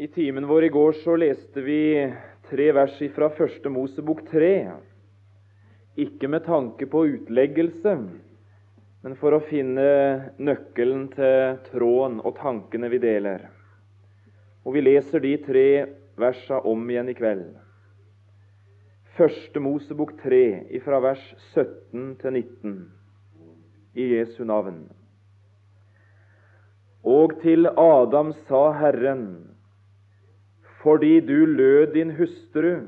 I timen vår i går så leste vi tre vers fra Første Mosebok tre. Ikke med tanke på utleggelse, men for å finne nøkkelen til tråden og tankene vi deler. Og vi leser de tre versa om igjen i kveld. Første Mosebok 3, fra vers 17 til 19, i Jesu navn. Og til Adam sa Herren, fordi du lød din hustru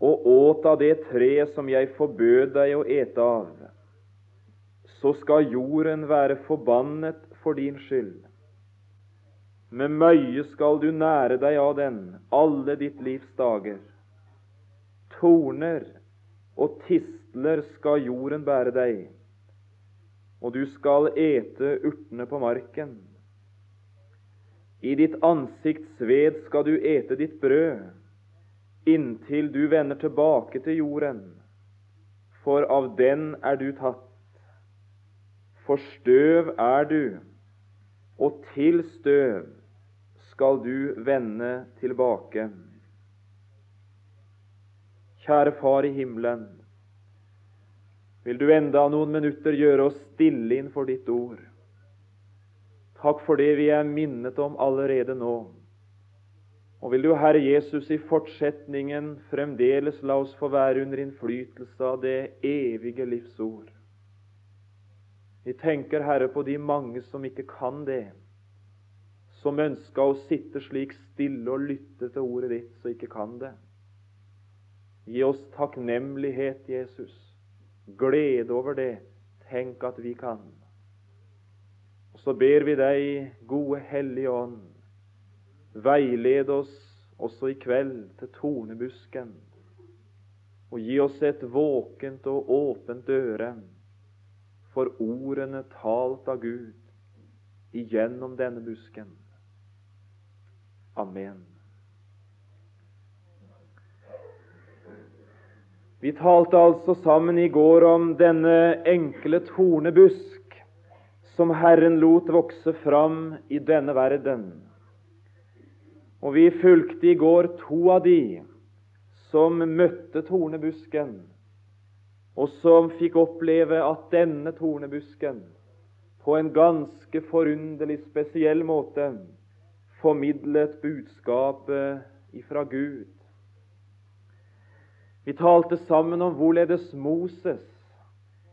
og åt av det treet som jeg forbød deg å ete av, så skal jorden være forbannet for din skyld. Med møye skal du nære deg av den alle ditt livs dager. Torner og tistler skal jorden bære deg, og du skal ete urtene på marken. I ditt ansikts sved skal du ete ditt brød, inntil du vender tilbake til jorden, for av den er du tatt. For støv er du, og til støv skal du vende tilbake. Kjære Far i himmelen, vil du enda noen minutter gjøre oss stille inn for ditt ord? Takk for det vi er minnet om allerede nå. Og vil du, Herre Jesus, i fortsetningen fremdeles la oss få være under innflytelse av det evige livsord. Vi tenker, Herre, på de mange som ikke kan det, som ønska å sitte slik stille og lytte til ordet ditt, som ikke kan det. Gi oss takknemlighet, Jesus, glede over det. Tenk at vi kan. Så ber vi deg, gode Hellige Ånd, veiled oss også i kveld til tornebusken, og gi oss et våkent og åpent øre for ordene talt av Gud igjennom denne busken. Amen. Vi talte altså sammen i går om denne enkle tornebusk som Herren lot vokse fram i denne verden. Og vi fulgte i går to av de som møtte tornebusken, og som fikk oppleve at denne tornebusken på en ganske forunderlig spesiell måte formidlet budskapet ifra Gud. Vi talte sammen om hvorledes Moses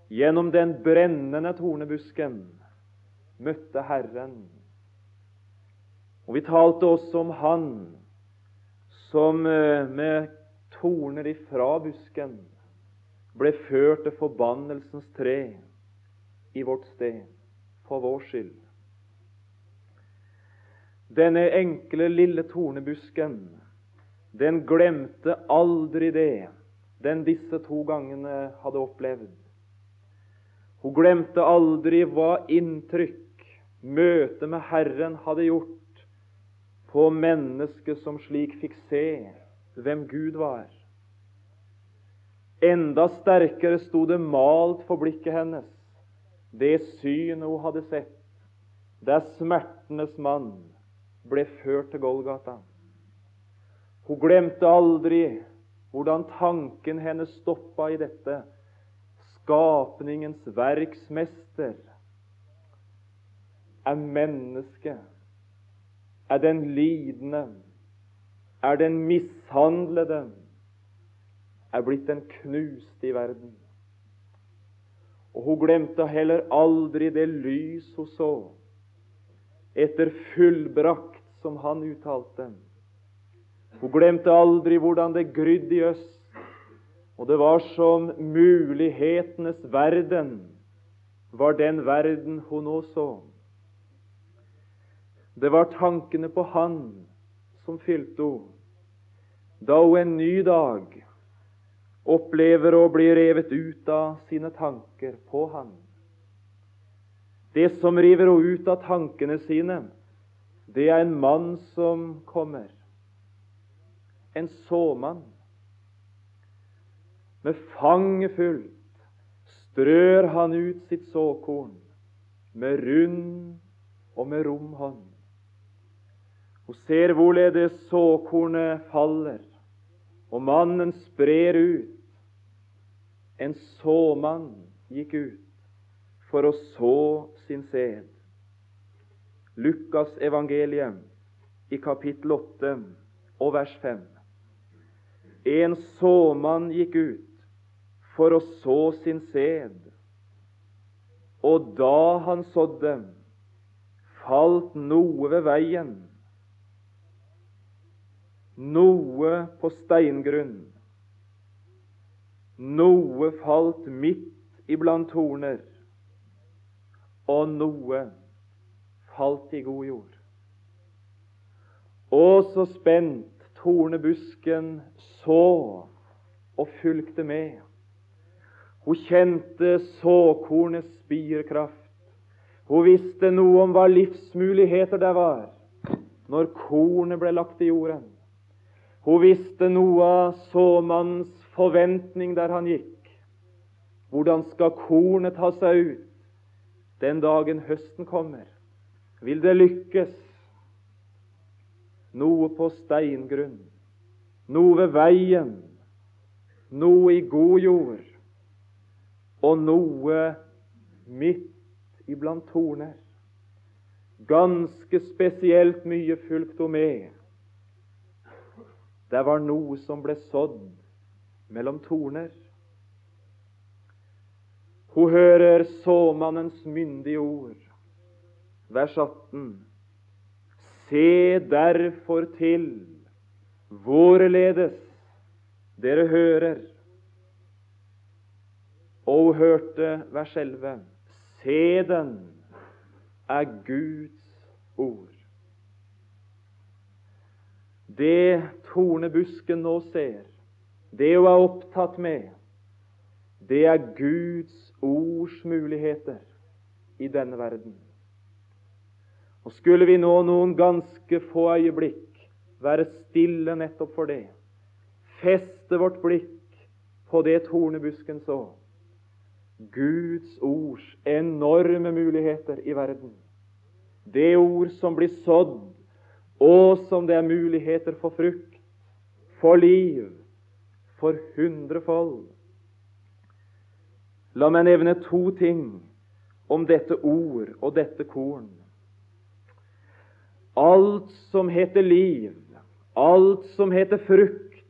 gjennom den brennende tornebusken møtte Herren. Og vi talte også om Han som eh, med torner ifra busken ble ført til forbannelsens tre i vårt sted, for vår skyld. Denne enkle, lille tornebusken, den glemte aldri det den disse to gangene hadde opplevd. Hun glemte aldri hva inntrykk møtet med Herren hadde gjort på mennesket som slik fikk se hvem Gud var. Enda sterkere sto det malt for blikket hennes, det synet hun hadde sett, der smertenes mann ble ført til Golgata. Hun glemte aldri hvordan tanken hennes stoppa i dette. Skapningens verksmester er menneske? er den lidende, er den mishandlede, er blitt den knuste i verden. Og hun glemte heller aldri det lys hun så, etter fullbrakt, som han uttalte. Hun glemte aldri hvordan det grydde i øst, og det var som mulighetenes verden var den verden hun nå så. Det var tankene på Han som fylte henne. Da hun en ny dag opplever å bli revet ut av sine tanker på Han. Det som river henne ut av tankene sine, det er en mann som kommer. En såmann. Med fanget fullt strør han ut sitt såkorn med rund og med rom hånd. Hun ser hvorledes såkornet faller, og mannen sprer ut. En såmann gikk ut for å så sin sæd. Lukas evangelium i kapittel 8 og vers 5. En såmann gikk ut for å så sin sæd, og da han sådde, falt noe ved veien noe på steingrunn. Noe falt midt iblant torner, og noe falt i god jord. Og så spent tornebusken så og fulgte med. Hun kjente såkornets spirkraft. Hun visste noe om hva livsmuligheter det var når kornet ble lagt i jorden. Hun visste noe av såmannens forventning der han gikk. Hvordan skal kornet ta seg ut den dagen høsten kommer? Vil det lykkes? Noe på steingrunn, noe ved veien, noe i god jord, og noe midt iblant torner. Ganske spesielt mye fulgte hun med det var noe som ble sådd mellom torner. Hun hører såmannens myndige ord, vers 18. Se derfor til hvorledes dere hører. Og hun hørte vers 11. Sæden er Guds ord. Det tornebusken nå ser, det hun er opptatt med, det er Guds ords muligheter i denne verden. Og Skulle vi nå noen ganske få øyeblikk være stille nettopp for det, feste vårt blikk på det tornebusken så, Guds ords enorme muligheter i verden, det ord som blir sådd og som det er muligheter for frukt, for liv, for hundrefold. La meg nevne to ting om dette ord og dette korn. Alt som heter liv, alt som heter frukt,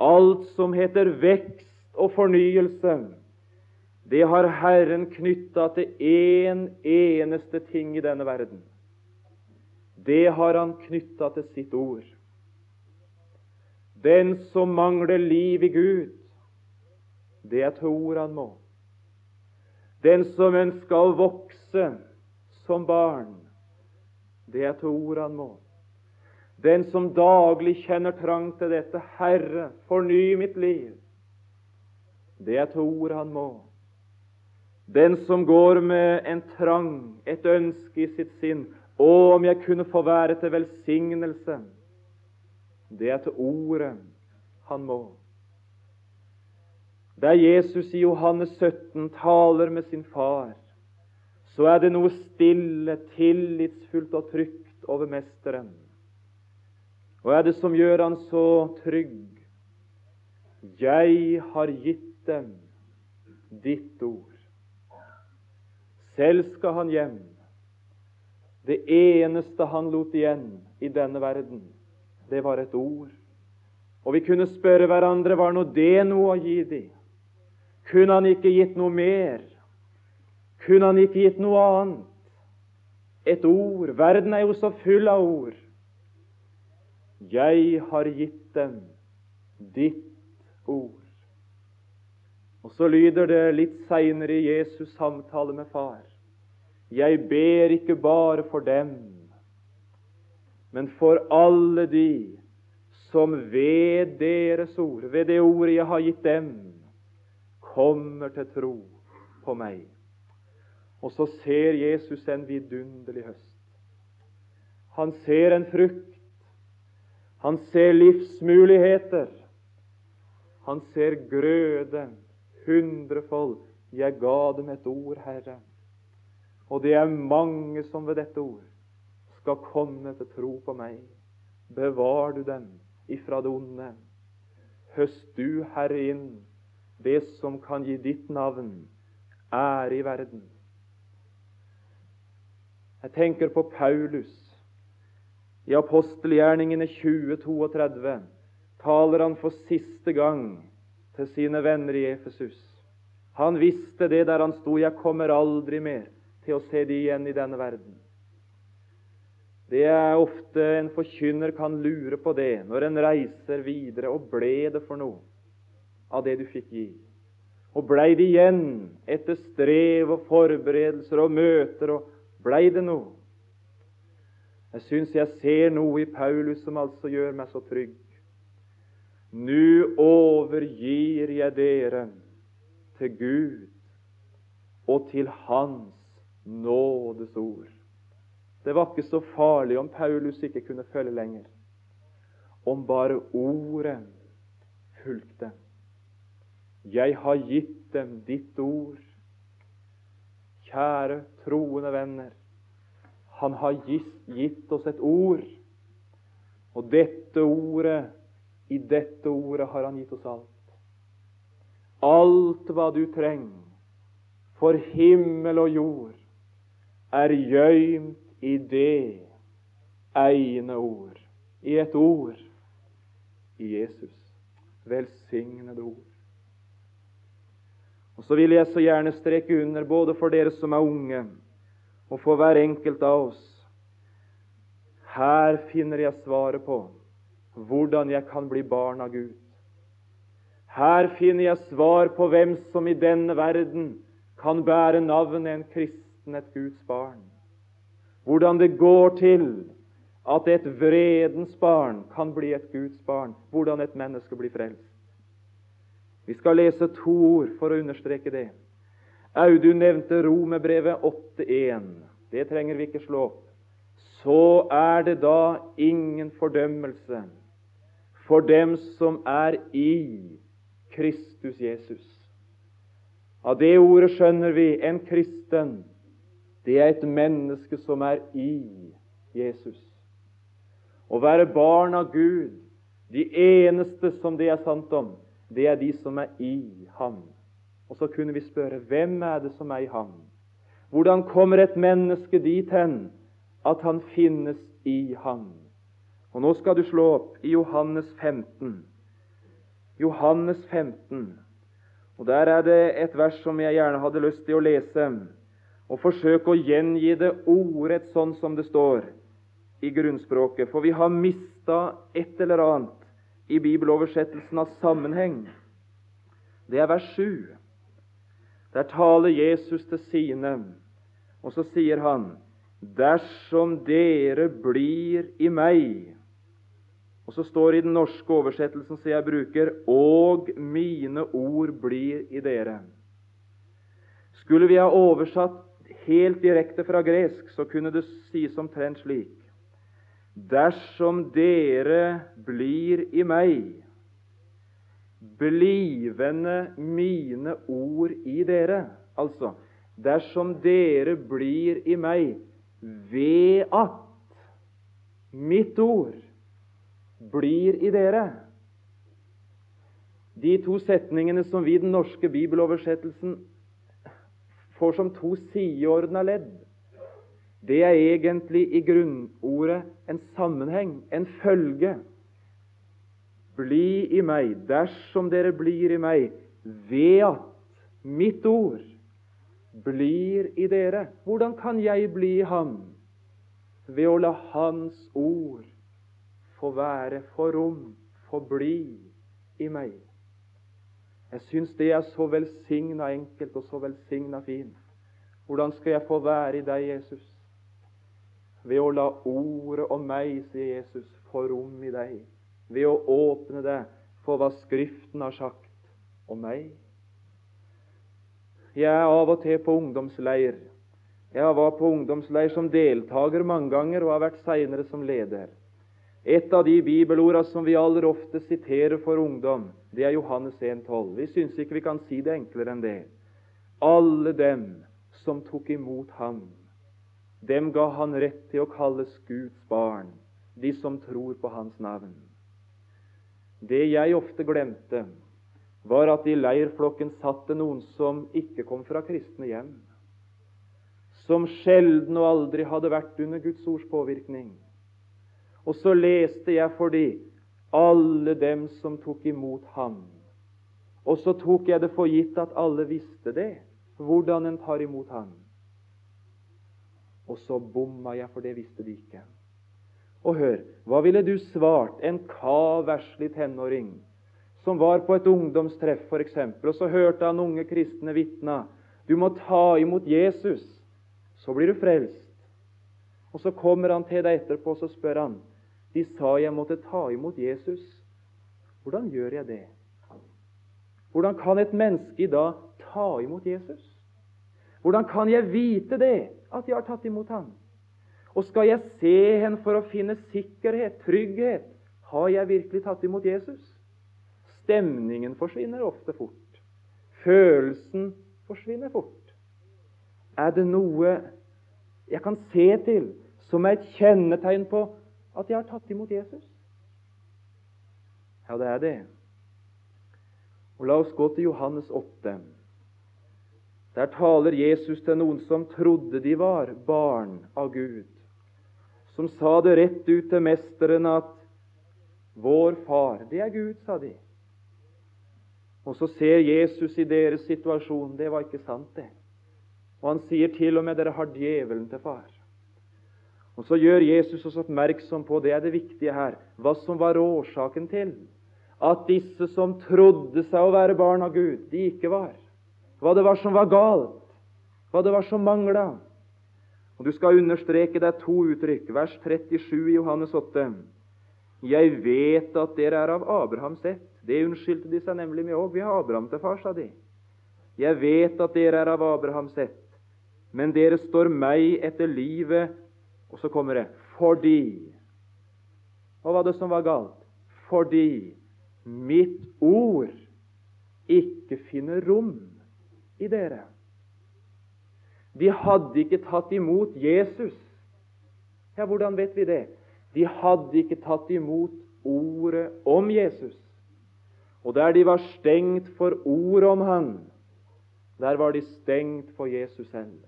alt som heter vekst og fornyelse, det har Herren knytta til én en eneste ting i denne verden det har han knytta til sitt ord. Den som mangler liv i Gud, det er til ord han må. Den som ønsker å vokse som barn, det er til ord han må. Den som daglig kjenner trang til dette, Herre, forny mitt liv, det er til ord han må. Den som går med en trang, et ønske i sitt sinn å, om jeg kunne få være til velsignelse. Det er til ordet han må. Der Jesus i Johannes 17 taler med sin far, så er det noe stille, tillitsfullt og trygt over Mesteren. Hva er det som gjør han så trygg? Jeg har gitt dem ditt ord. Selv skal han hjem det eneste han lot igjen i denne verden, det var et ord. Og vi kunne spørre hverandre var nå det noe å gi dem? Kunne han ikke gitt noe mer? Kunne han ikke gitt noe annet? Et ord. Verden er jo så full av ord. Jeg har gitt dem ditt ord. Og så lyder det litt seinere i Jesus' samtale med far. Jeg ber ikke bare for dem, men for alle de som ved deres ord, ved det ordet jeg har gitt dem, kommer til tro på meg. Og så ser Jesus en vidunderlig høst. Han ser en frukt. Han ser livsmuligheter. Han ser grøde hundrefold. Jeg ga dem et ord, Herre. Og det er mange som ved dette ord skal komme til tro på meg. Bevar du dem ifra det onde. Høst du, Herre, inn det som kan gi ditt navn ære i verden. Jeg tenker på Paulus. I apostelgjerningene 2032 taler han for siste gang til sine venner i Efesus. Han visste det der han sto. Jeg kommer aldri mer til å se det igjen i denne verden. Det er ofte en forkynner kan lure på det når en reiser videre. Og ble det for noe av det du fikk gi? Og blei det igjen etter strev og forberedelser og møter, og blei det noe? Jeg syns jeg ser noe i Paulus som altså gjør meg så trygg. Nu overgir jeg dere til Gud og til Hans nådes ord. Det var ikke så farlig om Paulus ikke kunne følge lenger. Om bare ordet fulgte. Jeg har gitt dem ditt ord. Kjære troende venner, han har gitt oss et ord. Og dette ordet, i dette ordet har han gitt oss alt. Alt hva du trenger for himmel og jord, er gøymt i det ene ord, i et ord, i Jesus. Velsignede ord. Og Så vil jeg så gjerne streke under, både for dere som er unge, og for hver enkelt av oss Her finner jeg svaret på hvordan jeg kan bli barn av Gud. Her finner jeg svar på hvem som i denne verden kan bære navnet en kristen, et Guds barn. Hvordan det går til at et vredens barn kan bli et Guds barn. Hvordan et menneske blir frelst. Vi skal lese to ord for å understreke det. Audun nevnte Romerbrevet 8.1. Det trenger vi ikke slå opp. Så er det da ingen fordømmelse for dem som er i Kristus Jesus. Av det ordet skjønner vi en kristen, det er et menneske som er i Jesus. Å være barn av Gud, de eneste som det er sant om, det er de som er i ham. Og så kunne vi spørre hvem er det som er i ham? Hvordan kommer et menneske dit hen at han finnes i ham? Og Nå skal du slå opp i Johannes 15. Johannes 15. Og Der er det et vers som jeg gjerne hadde lyst til å lese, og forsøke å gjengi det ordrett sånn som det står i grunnspråket. For vi har mista et eller annet i bibeloversettelsen av sammenheng. Det er vers 7. Der taler Jesus til sine, og så sier han:" Dersom dere blir i meg, og så står det i den norske oversettelsen som jeg bruker 'Og mine ord blir i dere'. Skulle vi ha oversatt helt direkte fra gresk, så kunne det sies omtrent slik Dersom dere blir i meg, blivende mine ord i dere Altså, dersom dere blir i meg ved at mitt ord blir i dere. De to setningene som vi i den norske bibeloversettelsen får som to sideordna ledd, det er egentlig i grunnordet en sammenheng, en følge. Bli i meg, dersom dere blir i meg, ved at mitt ord blir i dere. Hvordan kan jeg bli i ham? Ved å la Hans ord få være, få rom, få bli i meg. Jeg syns det er så velsigna enkelt og så velsigna fint. Hvordan skal jeg få være i deg, Jesus? Ved å la ordet om meg, sier Jesus, få rom i deg. Ved å åpne det for hva Skriften har sagt om meg. Jeg er av og til på ungdomsleir. Jeg var på ungdomsleir som deltaker mange ganger og har vært seinere som leder. Et av de bibelordene som vi aller ofte siterer for ungdom, det er Johannes 1,12. Vi syns ikke vi kan si det enklere enn det. Alle dem som tok imot ham, dem ga han rett til å kalles Guds barn, de som tror på hans navn. Det jeg ofte glemte, var at i leirflokken satt det noen som ikke kom fra kristne hjem, som sjelden og aldri hadde vært under Guds ords påvirkning. Og så leste jeg for de alle dem som tok imot ham. Og så tok jeg det for gitt at alle visste det, hvordan en tar imot ham. Og så bomma jeg, for det visste de ikke. Og hør, hva ville du svart en kaverslig tenåring som var på et ungdomstreff, f.eks., og så hørte han unge kristne vitna du må ta imot Jesus, så blir du frelst. Og Så kommer han til deg etterpå og så spør han de sa jeg måtte ta imot Jesus. Hvordan gjør jeg det? Hvordan kan et menneske i dag ta imot Jesus? Hvordan kan jeg vite det, at jeg har tatt imot ham? Og skal jeg se hen for å finne sikkerhet, trygghet? Har jeg virkelig tatt imot Jesus? Stemningen forsvinner ofte fort. Følelsen forsvinner fort. Er det noe jeg kan se til som er et kjennetegn på at jeg har tatt imot Jesus? Ja, det er det. Og La oss gå til Johannes 8. Der taler Jesus til noen som trodde de var barn av Gud, som sa det rett ut til mesteren at 'Vår far, det er Gud', sa de. Og så ser Jesus i deres situasjon. Det var ikke sant, det. Og han sier til og med 'Dere har djevelen til far'. Og Så gjør Jesus oss oppmerksom på det er det viktige her, hva som var årsaken til at disse som trodde seg å være barn av Gud, de ikke var. Hva det var som var galt, hva det var som mangla. Og Du skal understreke deg to uttrykk. Vers 37 i Johannes 8. Jeg vet at dere er av Abrahams ett. Det unnskyldte de seg nemlig med òg. Vi har Abraham til far, sa de. Jeg vet at dere er av Abrahams ett, men dere står meg etter livet og så kommer det 'fordi'. Hva var det som var galt? Fordi mitt ord ikke finner rom i dere. De hadde ikke tatt imot Jesus. Ja, hvordan vet vi det? De hadde ikke tatt imot ordet om Jesus. Og der de var stengt for ordet om Han, der var de stengt for Jesus selv.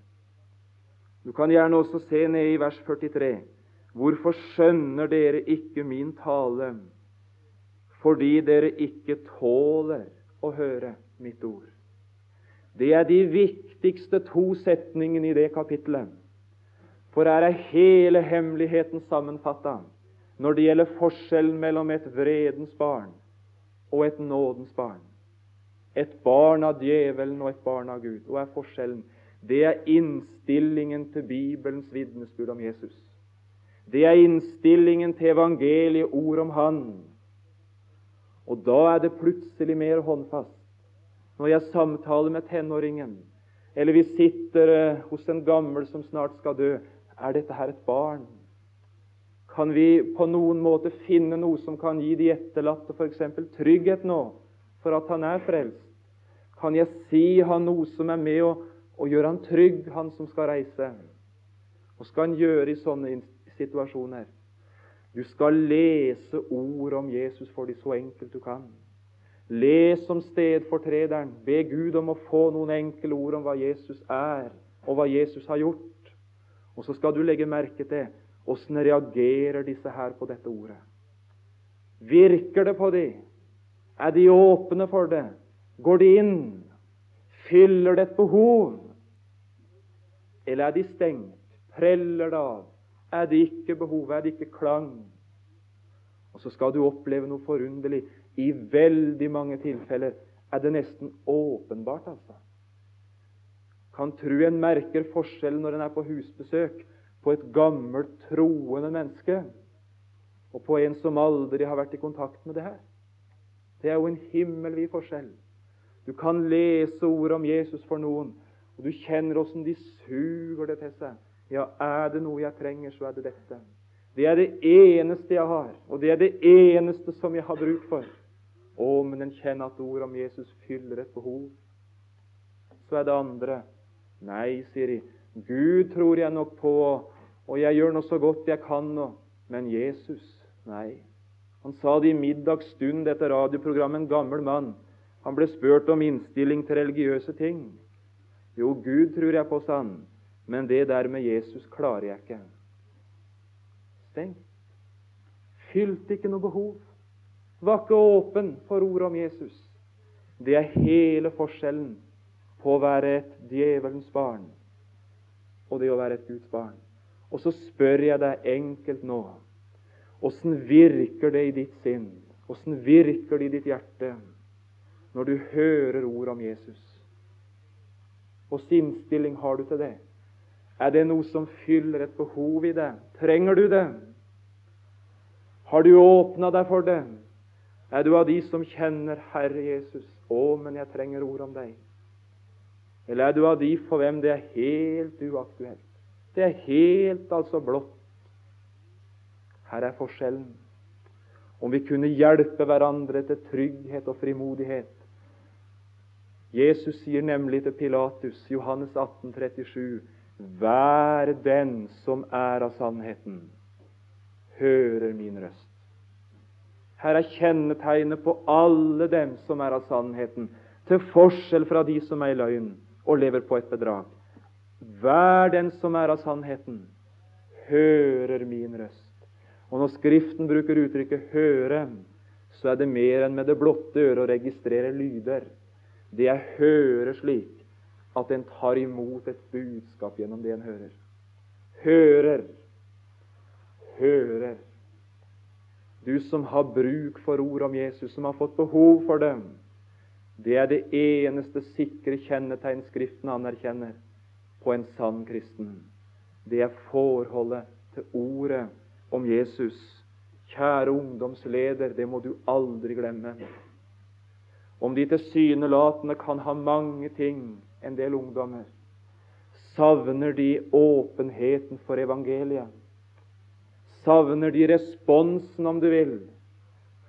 Du kan gjerne også se ned i vers 43. Hvorfor skjønner dere ikke min tale? Fordi dere ikke tåler å høre mitt ord. Det er de viktigste to setningene i det kapittelet. For her er hele hemmeligheten sammenfatta når det gjelder forskjellen mellom et vredens barn og et nådens barn. Et barn av djevelen og et barn av Gud. Hva er forskjellen? Det er innstillingen til Bibelens vitnesbyrd om Jesus. Det er innstillingen til evangeliet, ord om Han. Og da er det plutselig mer håndfast. Når jeg samtaler med tenåringen, eller vi sitter eh, hos en gammel som snart skal dø, er dette her et barn? Kan vi på noen måte finne noe som kan gi de etterlatte f.eks. trygghet nå for at han er frelst? Kan jeg si han noe som er med å og gjør han trygg, han som skal reise. Hva skal han gjøre i sånne situasjoner? Du skal lese ord om Jesus for de så enkelt du kan. Les om stedfortrederen. Be Gud om å få noen enkle ord om hva Jesus er, og hva Jesus har gjort. Og så skal du legge merke til åssen reagerer disse her på dette ordet. Virker det på dem? Er de åpne for det? Går de inn? Fyller det et behov? Eller er de stengt? Preller det av? Er det ikke behov? Er det ikke klang? Og så skal du oppleve noe forunderlig. I veldig mange tilfeller er det nesten åpenbart, altså. Kan tru en merker forskjellen når en er på husbesøk på et gammelt, troende menneske og på en som aldri har vært i kontakt med det her. Det er jo en himmelvid forskjell. Du kan lese ord om Jesus for noen, og du kjenner åssen de suger det til seg. Ja, er det noe jeg trenger, så er det dette. Det er det eneste jeg har, og det er det eneste som jeg har bruk for. Å, men en kjenner at ordet om Jesus fyller et behov. Så er det andre. Nei, sier de, Gud tror jeg nok på, og jeg gjør nå så godt jeg kan, nå. men Jesus Nei. Han sa det i middagsstund etter radioprogrammet, en gammel mann. Han ble spurt om innstilling til religiøse ting. Jo, Gud tror jeg på, sa han, men det der med Jesus klarer jeg ikke. Stengt. Fylte ikke noe behov. Var ikke åpen for ordet om Jesus. Det er hele forskjellen på å være et djevelens barn og det å være et Guds barn. Og så spør jeg deg enkelt nå åssen virker det i ditt sinn, åssen virker det i ditt hjerte når du hører ord om Jesus? Åssen innstilling har du til det? Er det noe som fyller et behov i deg? Trenger du det? Har du åpna deg for det? Er du av de som kjenner Herre Jesus? Å, men jeg trenger ord om deg. Eller er du av de for hvem det er helt uaktuelt? Det er helt altså blått. Her er forskjellen. Om vi kunne hjelpe hverandre til trygghet og frimodighet. Jesus sier nemlig til Pilatus, Johannes 18, 37, Vær den som er av sannheten, hører min røst. Her er kjennetegnet på alle dem som er av sannheten, til forskjell fra de som er i løgn og lever på et bedrag. Vær den som er av sannheten, hører min røst. Og når Skriften bruker uttrykket 'høre', så er det mer enn med det blotte øret å registrere lyder. Det jeg hører, slik at en tar imot et budskap gjennom det en hører. Hører, hører. Du som har bruk for ord om Jesus, som har fått behov for dem, det er det eneste sikre kjennetegn Skriften anerkjenner på en sann kristen. Det er forholdet til ordet om Jesus. Kjære ungdomsleder, det må du aldri glemme. Om de tilsynelatende kan ha mange ting, en del ungdommer, savner de åpenheten for evangeliet. Savner de responsen, om du vil,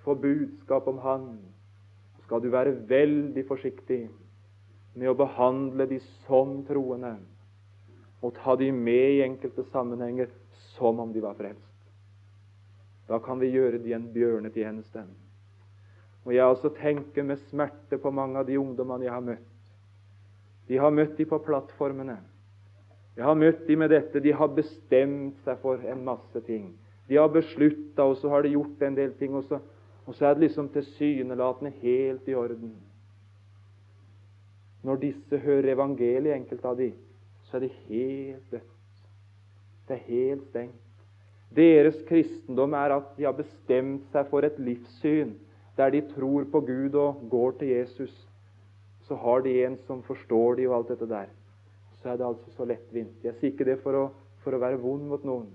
for budskap om Han skal du være veldig forsiktig med å behandle de som troende og ta de med i enkelte sammenhenger som om de var frelst. Da kan vi gjøre de en bjørnetjeneste. Og jeg også tenker med smerte på mange av de ungdommene jeg har møtt. De har møtt de på plattformene. Jeg har møtt de med dette. De har bestemt seg for en masse ting. De har beslutta, og så har de gjort en del ting. og så og så er det liksom tilsynelatende helt i orden. Når disse hører evangeliet, enkelte av de, så er det helt dødt. Det er helt stengt. Deres kristendom er at de har bestemt seg for et livssyn der de tror på Gud og går til Jesus. Så har de en som forstår de og alt dette der. Så er det altså så lettvint. Jeg sier ikke det for å, for å være vond mot noen.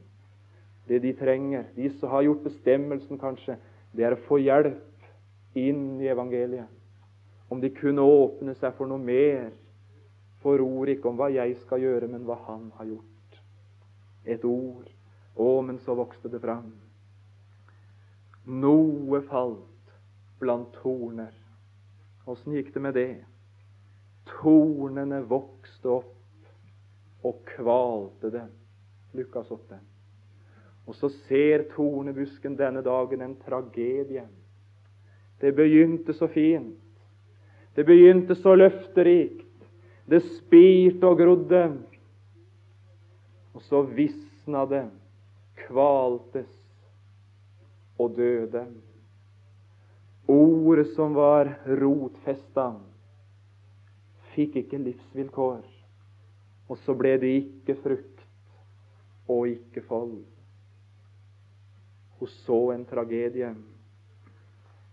Det de trenger, de som har gjort bestemmelsen, kanskje, det er å få hjelp inn i evangeliet. Om de kunne åpne seg for noe mer, for ord ikke om hva jeg skal gjøre, men hva Han har gjort. Et ord. Å, men så vokste det fram. Noe falt blant torner. Åssen gikk det med det? Tornene vokste opp og kvalte dem. Lukas 8. Og så ser tornebusken denne dagen en tragedie. Det begynte så fint. Det begynte så løfterikt. Det spirte og grodde. Og så visna det, kvaltes og døde. Ordet som var rotfesta, fikk ikke livsvilkår. Og så ble det ikke frukt og ikke fold. Hun så en tragedie.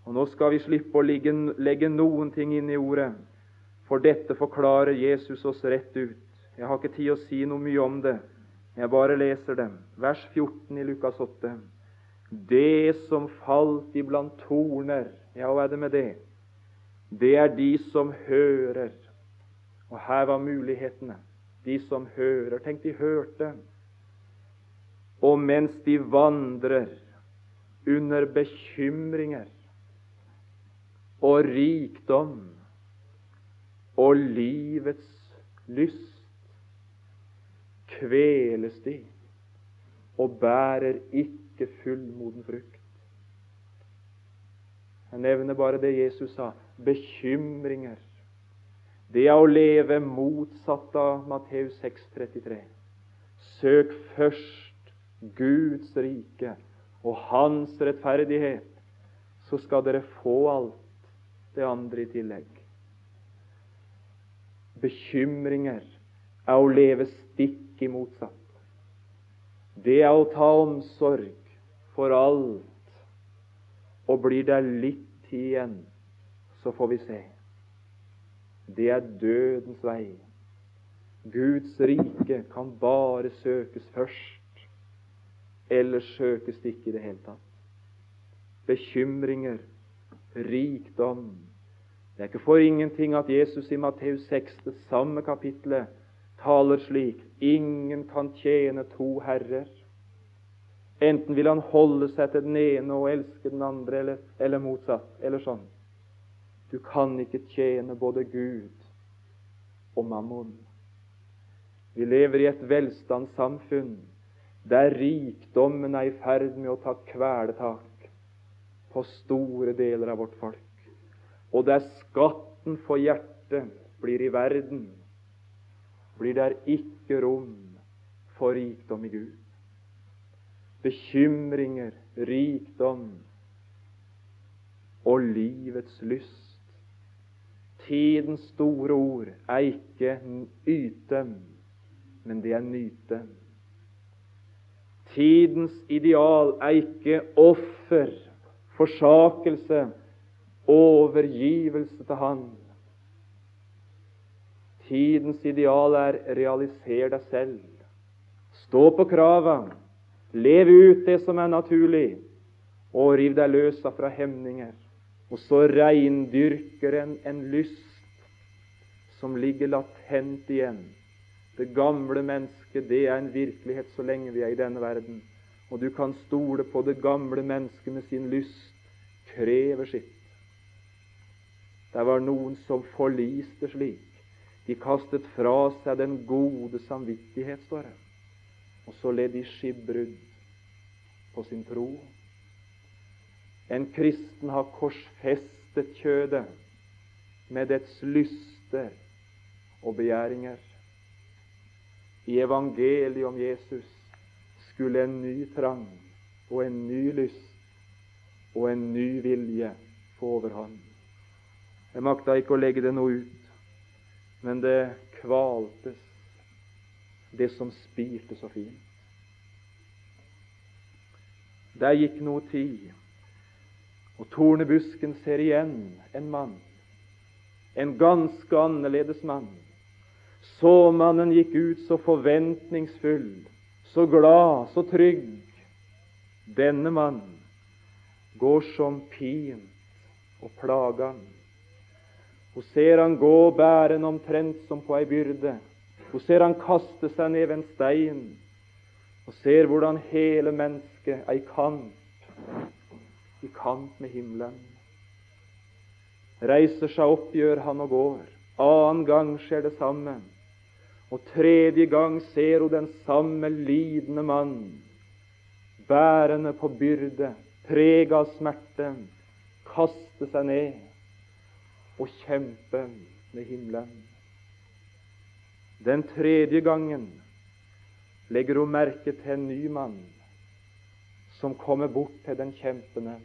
Og Nå skal vi slippe å legge, legge noen ting inn i ordet, for dette forklarer Jesus oss rett ut. Jeg har ikke tid å si noe mye om det. Jeg bare leser dem. Vers 14 i Lukas 8. Det som falt iblant torner, ja, hva er det med det? Det er de som hører. Og her var mulighetene. De som hører. Tenk, de hørte. Og mens de vandrer under bekymringer og rikdom og livets lyst. kveles de og bærer ikke fullmoden frukt. Jeg nevner bare det Jesus sa bekymringer. Det er å leve motsatt av Matteus 6,33. Søk først Guds rike og Hans rettferdighet, så skal dere få alt det andre i tillegg. Bekymringer er å leve stikk i motsatt. Det er å ta omsorg for alt. Og blir det litt tid igjen, så får vi se. Det er dødens vei. Guds rike kan bare søkes først. Ellers søkes det ikke i det hele tatt. Bekymringer, rikdom Det er ikke for ingenting at Jesus i Matteus 6, det samme kapittelet, taler slik Ingen kan tjene to herrer. Enten vil han holde seg til den ene og elske den andre, eller, eller motsatt. Eller sånn. Du kan ikke tjene både Gud og mammon. Vi lever i et velstandssamfunn der rikdommen er i ferd med å ta kvelertak på store deler av vårt folk, og der skatten for hjertet blir i verden, blir der ikke rom for rikdom i Gud. Bekymringer, rikdom og livets lyst. Tidens store ord er ikke yte, men det er nyte. Tidens ideal er ikke offer, forsakelse, overgivelse til Han. Tidens ideal er realiser deg selv. Stå på krava, lev ut det som er naturlig, og riv deg løs fra hemninger. Og så reindyrker en en lyst som ligger latent igjen. Det gamle mennesket, det er en virkelighet så lenge vi er i denne verden. Og du kan stole på det gamle mennesket med sin lyst krever sitt. Det var noen som forliste slik. De kastet fra seg den gode samvittighet, står det. Og så led de skipbrudd på sin tro. En kristen har korsfestet kjødet med dets lyster og begjæringer. I evangeliet om Jesus skulle en ny trang og en ny lyst og en ny vilje få overhånd. Jeg makta ikke å legge det noe ut, men det kvaltes, det som spirte så fint. Der gikk noe tid, og tornebusken ser igjen en mann, en ganske annerledes mann. Såmannen gikk ut så forventningsfull, så glad, så trygg. Denne mann går som pint og plagan. Hun ser han gå bærende omtrent som på ei byrde. Hun ser han kaste seg ned ved en stein, og ser hvordan hele mennesket er i kamp, i kamp med himmelen. Reiser seg opp, gjør han og går. Annen gang skjer det samme. Og tredje gang ser hun den samme lidende mann, bærende på byrde, prega av smerte, kaste seg ned og kjempe med himmelen. Den tredje gangen legger hun merke til en ny mann som kommer bort til den kjempende.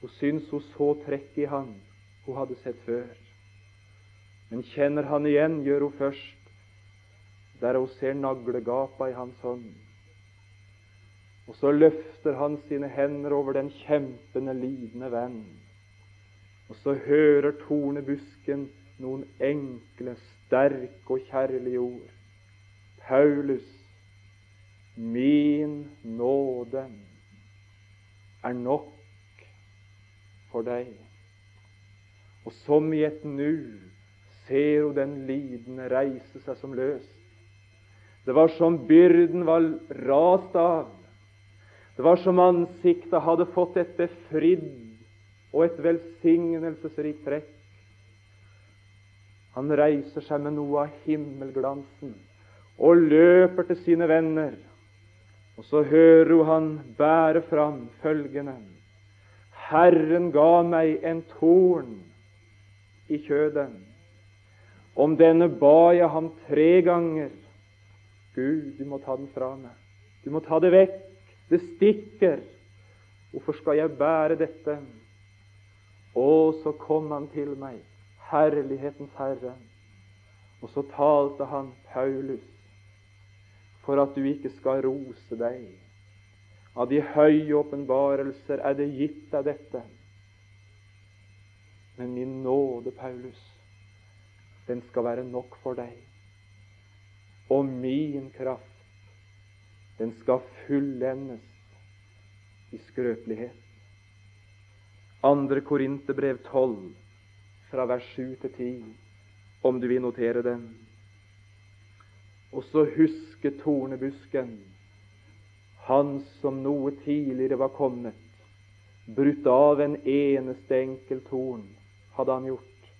Hun syns hun så trekk i han hun hadde sett før. Men kjenner han igjen, gjør hun først der hun ser naglegapa i hans hånd. Og så løfter han sine hender over den kjempende, lidende venn. Og så hører tornebusken noen enkle, sterke og kjærlige ord. Paulus, min nåde er nok for deg. Og som i et nu ser hun den lidende reise seg som løst. Det var som byrden var rast av. Det var som ansiktet hadde fått et befridd og et velsignelsesrikt trekk. Han reiser seg med noe av himmelglansen, og løper til sine venner. Og så hører hun han bære fram følgende Herren ga meg en torn i kjødet. Om denne ba jeg ham tre ganger. Gud, du må ta den fra meg. Du må ta det vekk. Det stikker. Hvorfor skal jeg bære dette? Og så kom han til meg, herlighetens Herre, og så talte han Paulus for at du ikke skal rose deg. Av de høye åpenbarelser er det gitt deg dette. Men min nåde, Paulus, den skal være nok for deg. Og min kraft, den skal fullendes i skrøpelighet. Andre Korinterbrev 12, fra vers 7 til 10, om du vil notere den. Og så huske tornebusken, han som noe tidligere var kommet, brutt av en eneste enkel torn, hadde han gjort.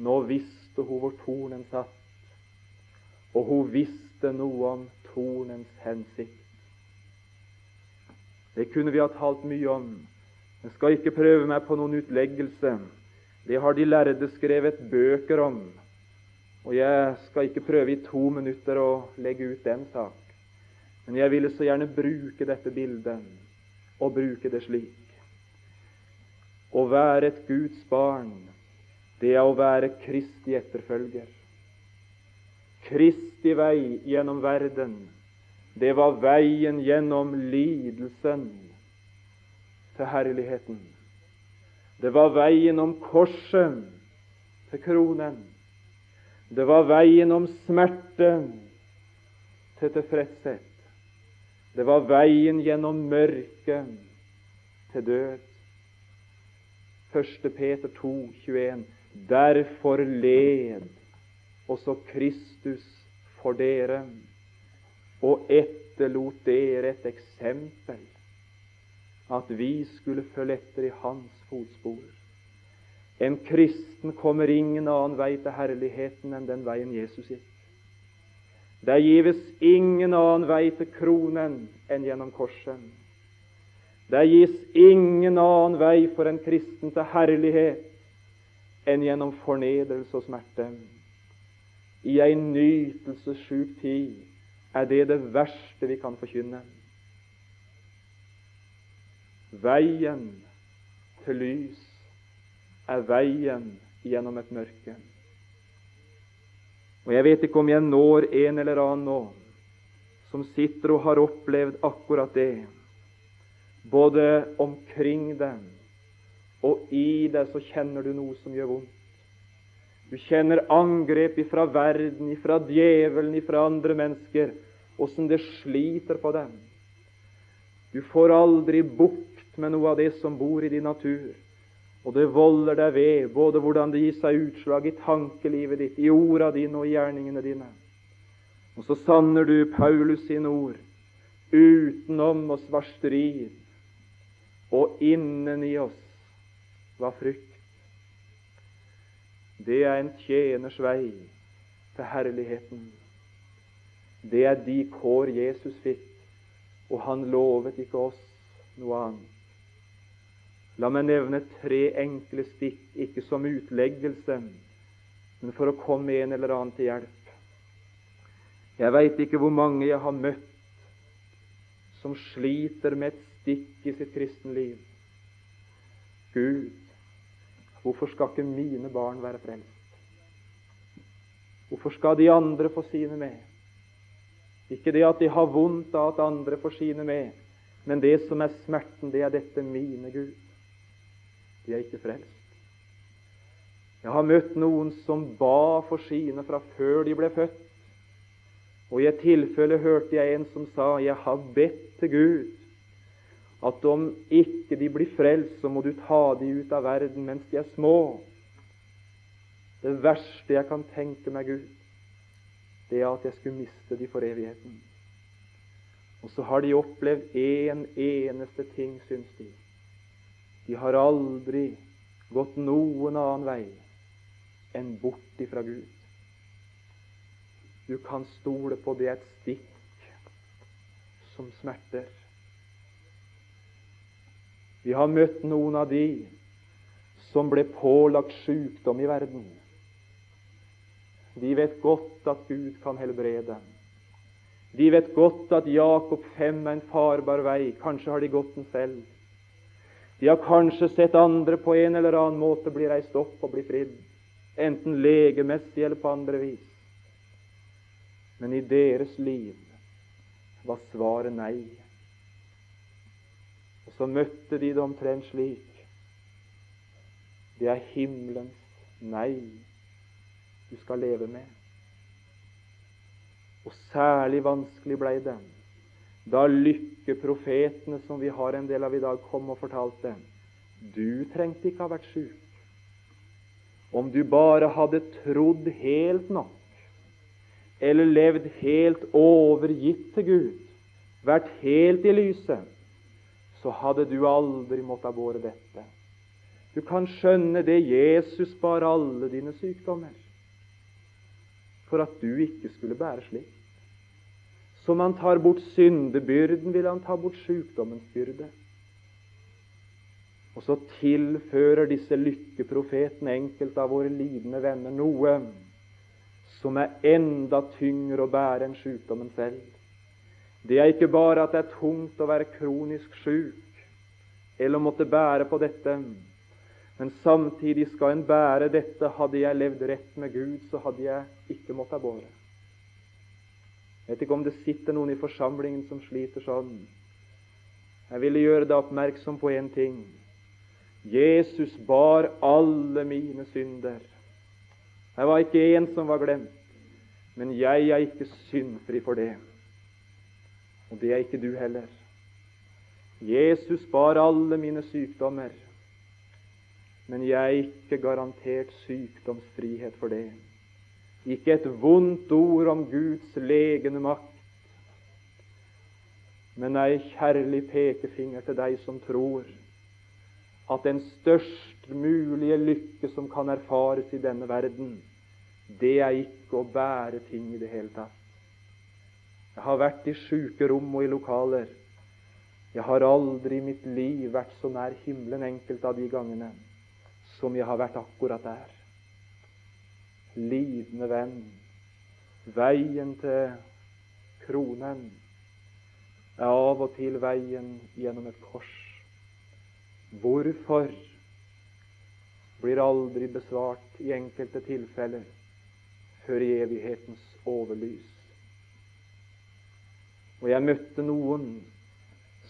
Nå visste hun hvor tornen satt, og hun visste noe om tornens hensikt. Det kunne vi ha talt mye om, jeg skal ikke prøve meg på noen utleggelse. Det har de lærde skrevet bøker om. Og jeg skal ikke prøve i to minutter å legge ut den sak. Men jeg ville så gjerne bruke dette bildet, og bruke det slik. Å være et Guds barn, det er å være Kristi etterfølger. Kristi vei gjennom verden, det var veien gjennom lidelsen til herligheten. Det var veien om korset til kronen. Det var veien om smerte til tilfredshet. Det var veien gjennom mørket til død. 1. Peter 2, 21. Derfor led også Kristus for dere og etterlot dere et eksempel at vi skulle følge etter i hans fotspor. En kristen kommer ingen annen vei til herligheten enn den veien Jesus gikk. Det gives ingen annen vei til kronen enn gjennom korset. Det gis ingen annen vei for en kristen til herlighet enn gjennom fornedrelse og smerte. I ei nytelsessjuk tid er det det verste vi kan forkynne. Veien til lys er veien gjennom et mørke. Og Jeg vet ikke om jeg når en eller annen nå som sitter og har opplevd akkurat det, både omkring deg og i deg så kjenner du noe som gjør vondt. Du kjenner angrep ifra verden, ifra djevelen, ifra andre mennesker, åssen det sliter på dem. Du får aldri bukt med noe av det som bor i din natur. Og det volder deg ved, både hvordan det gir seg utslag i tankelivet ditt, i orda dine og i gjerningene dine. Og så sanner du Paulus sine ord. Utenom oss var strid, og inneni oss var frykt. Det er en tjeners vei til herligheten. Det er de kår Jesus fikk, og han lovet ikke oss noe annet. La meg nevne tre enkle stikk, ikke som utleggelse, men for å komme en eller annen til hjelp. Jeg veit ikke hvor mange jeg har møtt som sliter med et stikk i sitt kristenliv. Gud, hvorfor skal ikke mine barn være frelst? Hvorfor skal de andre få sine med? Ikke det at de har vondt av at andre får sine med, men det som er smerten, det er dette mine Gud de er ikke frelst. Jeg har møtt noen som ba for sine fra før de ble født. Og i et tilfelle hørte jeg en som sa, 'Jeg har bedt til Gud at om ikke de blir frelst, så må du ta de ut av verden mens de er små.' Det verste jeg kan tenke meg, Gud, det er at jeg skulle miste de for evigheten. Og så har de opplevd én en eneste ting, syns de. De har aldri gått noen annen vei enn bort ifra Gud. Du kan stole på det et stikk som smerter. Vi har møtt noen av de som ble pålagt sykdom i verden. De vet godt at Gud kan helbrede. De vet godt at Jakob 5 er en farbar vei. Kanskje har de gått den selv. De har kanskje sett andre på en eller annen måte bli reist opp og bli fridd, enten legemessig eller på andre vis. Men i deres liv var svaret nei. Og så møtte de det omtrent slik. Det er himmelens nei du skal leve med. Og særlig vanskelig blei det da lykkeprofetene, som vi har en del av i dag, kom og fortalte du trengte ikke ha vært sjuk. Om du bare hadde trodd helt nok, eller levd helt overgitt til Gud, vært helt i lyset, så hadde du aldri måttet av båret dette. Du kan skjønne det Jesus bar alle dine sykdommer, for at du ikke skulle bære slikt. Som han tar bort syndebyrden, vil han ta bort sykdommens byrde. Og så tilfører disse lykkeprofetene enkelte av våre lidende venner noe som er enda tyngre å bære enn sykdommen selv. Det er ikke bare at det er tungt å være kronisk syk eller å måtte bære på dette, men samtidig skal en bære dette. Hadde jeg levd rett med Gud, så hadde jeg ikke måttet ha båret. Jeg vet ikke om det sitter noen i forsamlingen som sliter sånn. Jeg ville gjøre deg oppmerksom på én ting. Jesus bar alle mine synder. Det var ikke én som var glemt, men jeg er ikke syndfri for det. Og det er ikke du heller. Jesus bar alle mine sykdommer, men jeg er ikke garantert sykdomsfrihet for det. Ikke et vondt ord om Guds legende makt, men ei kjærlig pekefinger til deg som tror at den størst mulige lykke som kan erfares i denne verden, det er ikke å bære ting i det hele tatt. Jeg har vært i sjuke rom og i lokaler. Jeg har aldri i mitt liv vært så nær himmelen enkelte av de gangene som jeg har vært akkurat der lidende venn, veien til kronen er av og til veien gjennom et kors. Hvorfor blir aldri besvart i enkelte tilfeller før i evighetens overlys. Og jeg møtte noen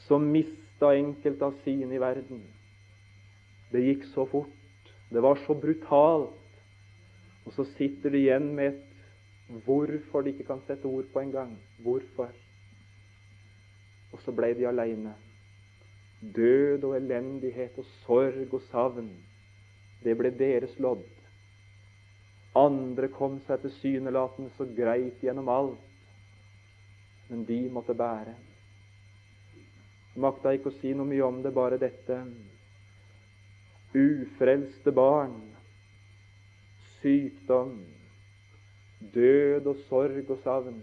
som mista enkelte av sine i verden. Det gikk så fort. Det var så brutalt. Og så sitter de igjen med et hvorfor de ikke kan sette ord på engang. Hvorfor? Og så ble de aleine. Død og elendighet og sorg og savn, det ble deres lodd. Andre kom seg tilsynelatende så greit gjennom alt, men de måtte bære. Makta ikke å si noe mye om det, bare dette. Ufrelste barn sykdom, død og sorg og savn.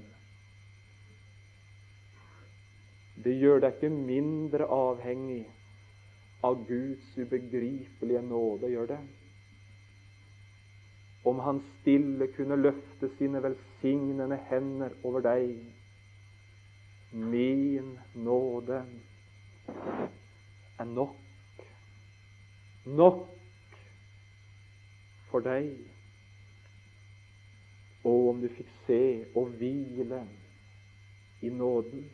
Det gjør deg ikke mindre avhengig av Guds ubegripelige nåde, gjør det? Om Han stille kunne løfte sine velsignende hender over deg. Min nåde er nok, nok for deg. Og om du fikk se og hvile i nåden.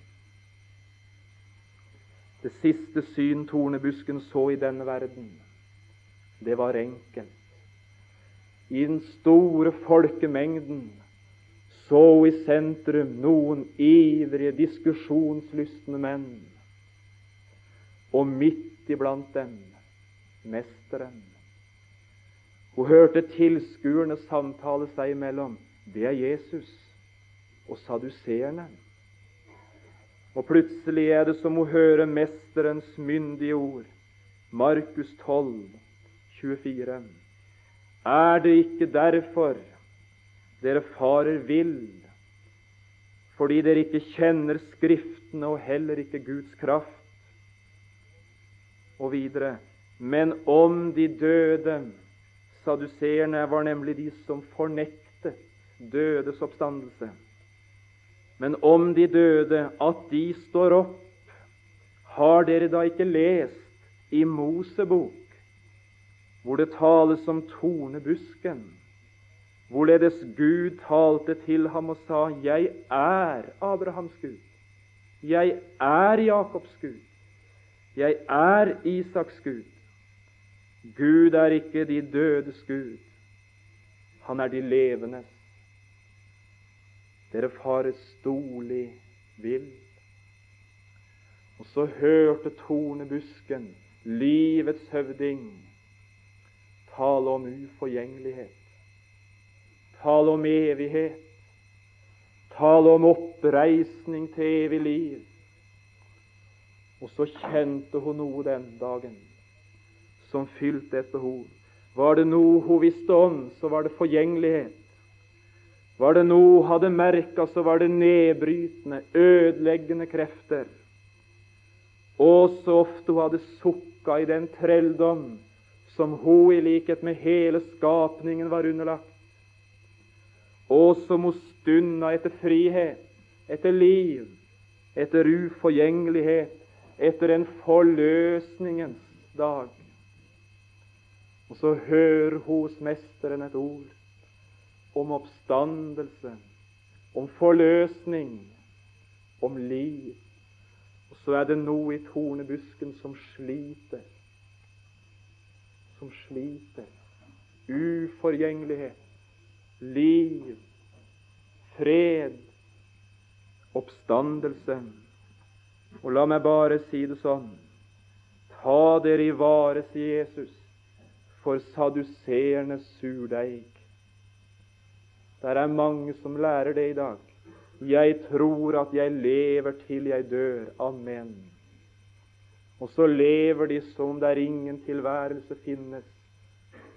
Det siste syn tornebusken så i denne verden, det var enkelt. I den store folkemengden så i sentrum noen ivrige, diskusjonslystne menn, og midt iblant dem Mesteren. Hun hørte tilskuerne samtale seg imellom det er Jesus og saduseerne. Og plutselig er det som å høre Mesterens myndige ord. Markus 12, 24. Er det ikke derfor dere farer vill fordi dere ikke kjenner Skriftene og heller ikke Guds kraft. Og videre Men om de døde Saduseerne var nemlig de som fornektet dødes oppstandelse. Men om de døde, at de står opp, har dere da ikke lest i Mosebok, hvor det tales om tornebusken, hvorledes Gud talte til ham og sa:" Jeg er Abrahams Gud. Jeg er Jakobs Gud. Jeg er Isaks Gud. Gud er ikke de dødes Gud. Han er de levendes. Dere fare storlig vill. Og så hørte tornebusken, livets høvding, tale om uforgjengelighet, tale om evighet, tale om oppreisning til evig liv. Og så kjente hun noe den dagen som fylte et behov. Var det noe hun visste om, så var det forgjengelighet. Var det noe hun hadde merka, så var det nedbrytende, ødeleggende krefter. Og så ofte hun hadde sukka i den trelldom som hun i likhet med hele skapningen var underlagt. Og som hun stunda etter frihet, etter liv, etter uforgjengelighet, etter en forløsningens dag. Og så hører hos Mesteren et ord om oppstandelse, om forløsning, om liv. Og så er det noe i tornebusken som sliter. Som sliter. Uforgjengelighet, liv, fred, oppstandelse. Og la meg bare si det sånn. Ta dere i vare, sier Jesus for saduseernes surdeig. Det er mange som lærer det i dag. Jeg tror at jeg lever til jeg dør. Amen. Og så lever de som der ingen tilværelse finnes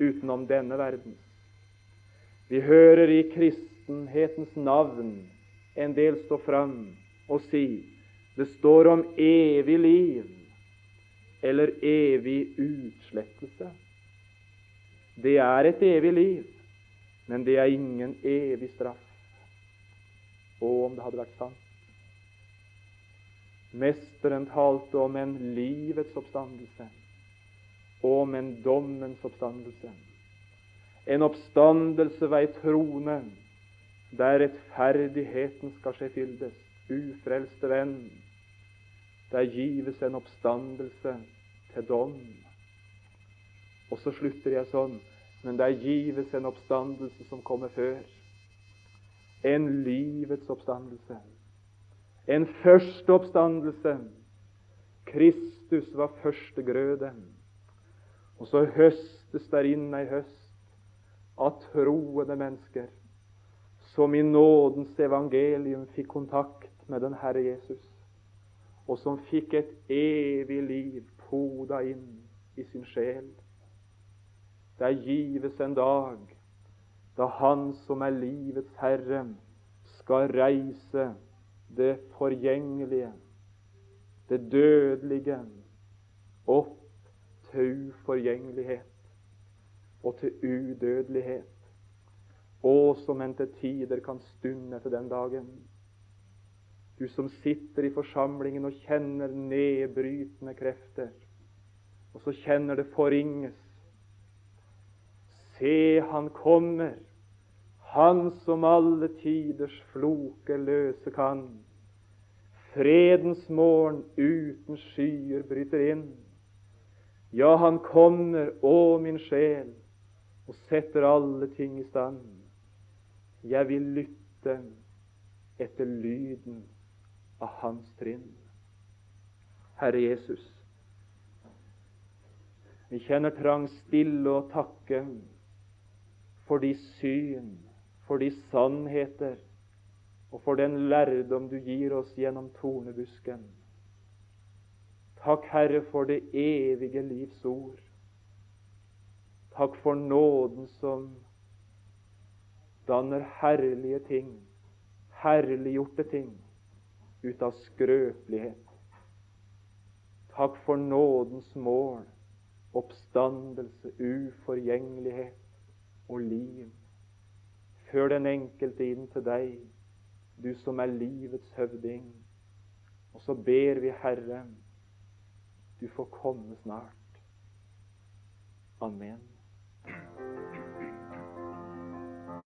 utenom denne verden. Vi hører i kristenhetens navn en del stå fram og si det står om evig liv eller evig utslettelse. Det er et evig liv, men det er ingen evig straff. Å, om det hadde vært sant! Mesteren talte om en livets oppstandelse, og om en dommens oppstandelse. En oppstandelse ved ei trone der rettferdigheten skal skje fyldes. Ufrelste venn, der gives en oppstandelse til dom. Og så slutter jeg sånn. Men der gives en oppstandelse som kommer før. En livets oppstandelse. En første oppstandelse. Kristus var førstegrøde. Og så høstes der inn ei høst av troende mennesker som i nådens evangelium fikk kontakt med den Herre Jesus, og som fikk et evig liv poda inn i sin sjel. Det gives en dag da Han som er livets herre, skal reise det forgjengelige, det dødelige, opp til uforgjengelighet og til udødelighet, og som en til tider kan stunde til den dagen. Du som sitter i forsamlingen og kjenner nedbrytende krefter, og så kjenner det forringes Se, han kommer, han som alle tiders floke løse kan. Fredens morgen uten skyer bryter inn. Ja, han kommer, å min sjel, og setter alle ting i stand. Jeg vil lytte etter lyden av hans trinn. Herre Jesus, vi kjenner trang stille å takke for de syn, for de sannheter og for den lærdom du gir oss gjennom tornebusken. Takk, Herre, for det evige livs ord. Takk for nåden som danner herlige ting, herliggjorte ting ut av skrøpelighet. Takk for nådens mål, oppstandelse, uforgjengelighet og liv. Før den enkelte inn til deg, du som er livets høvding. Og så ber vi, Herre, du får komme snart. Amen.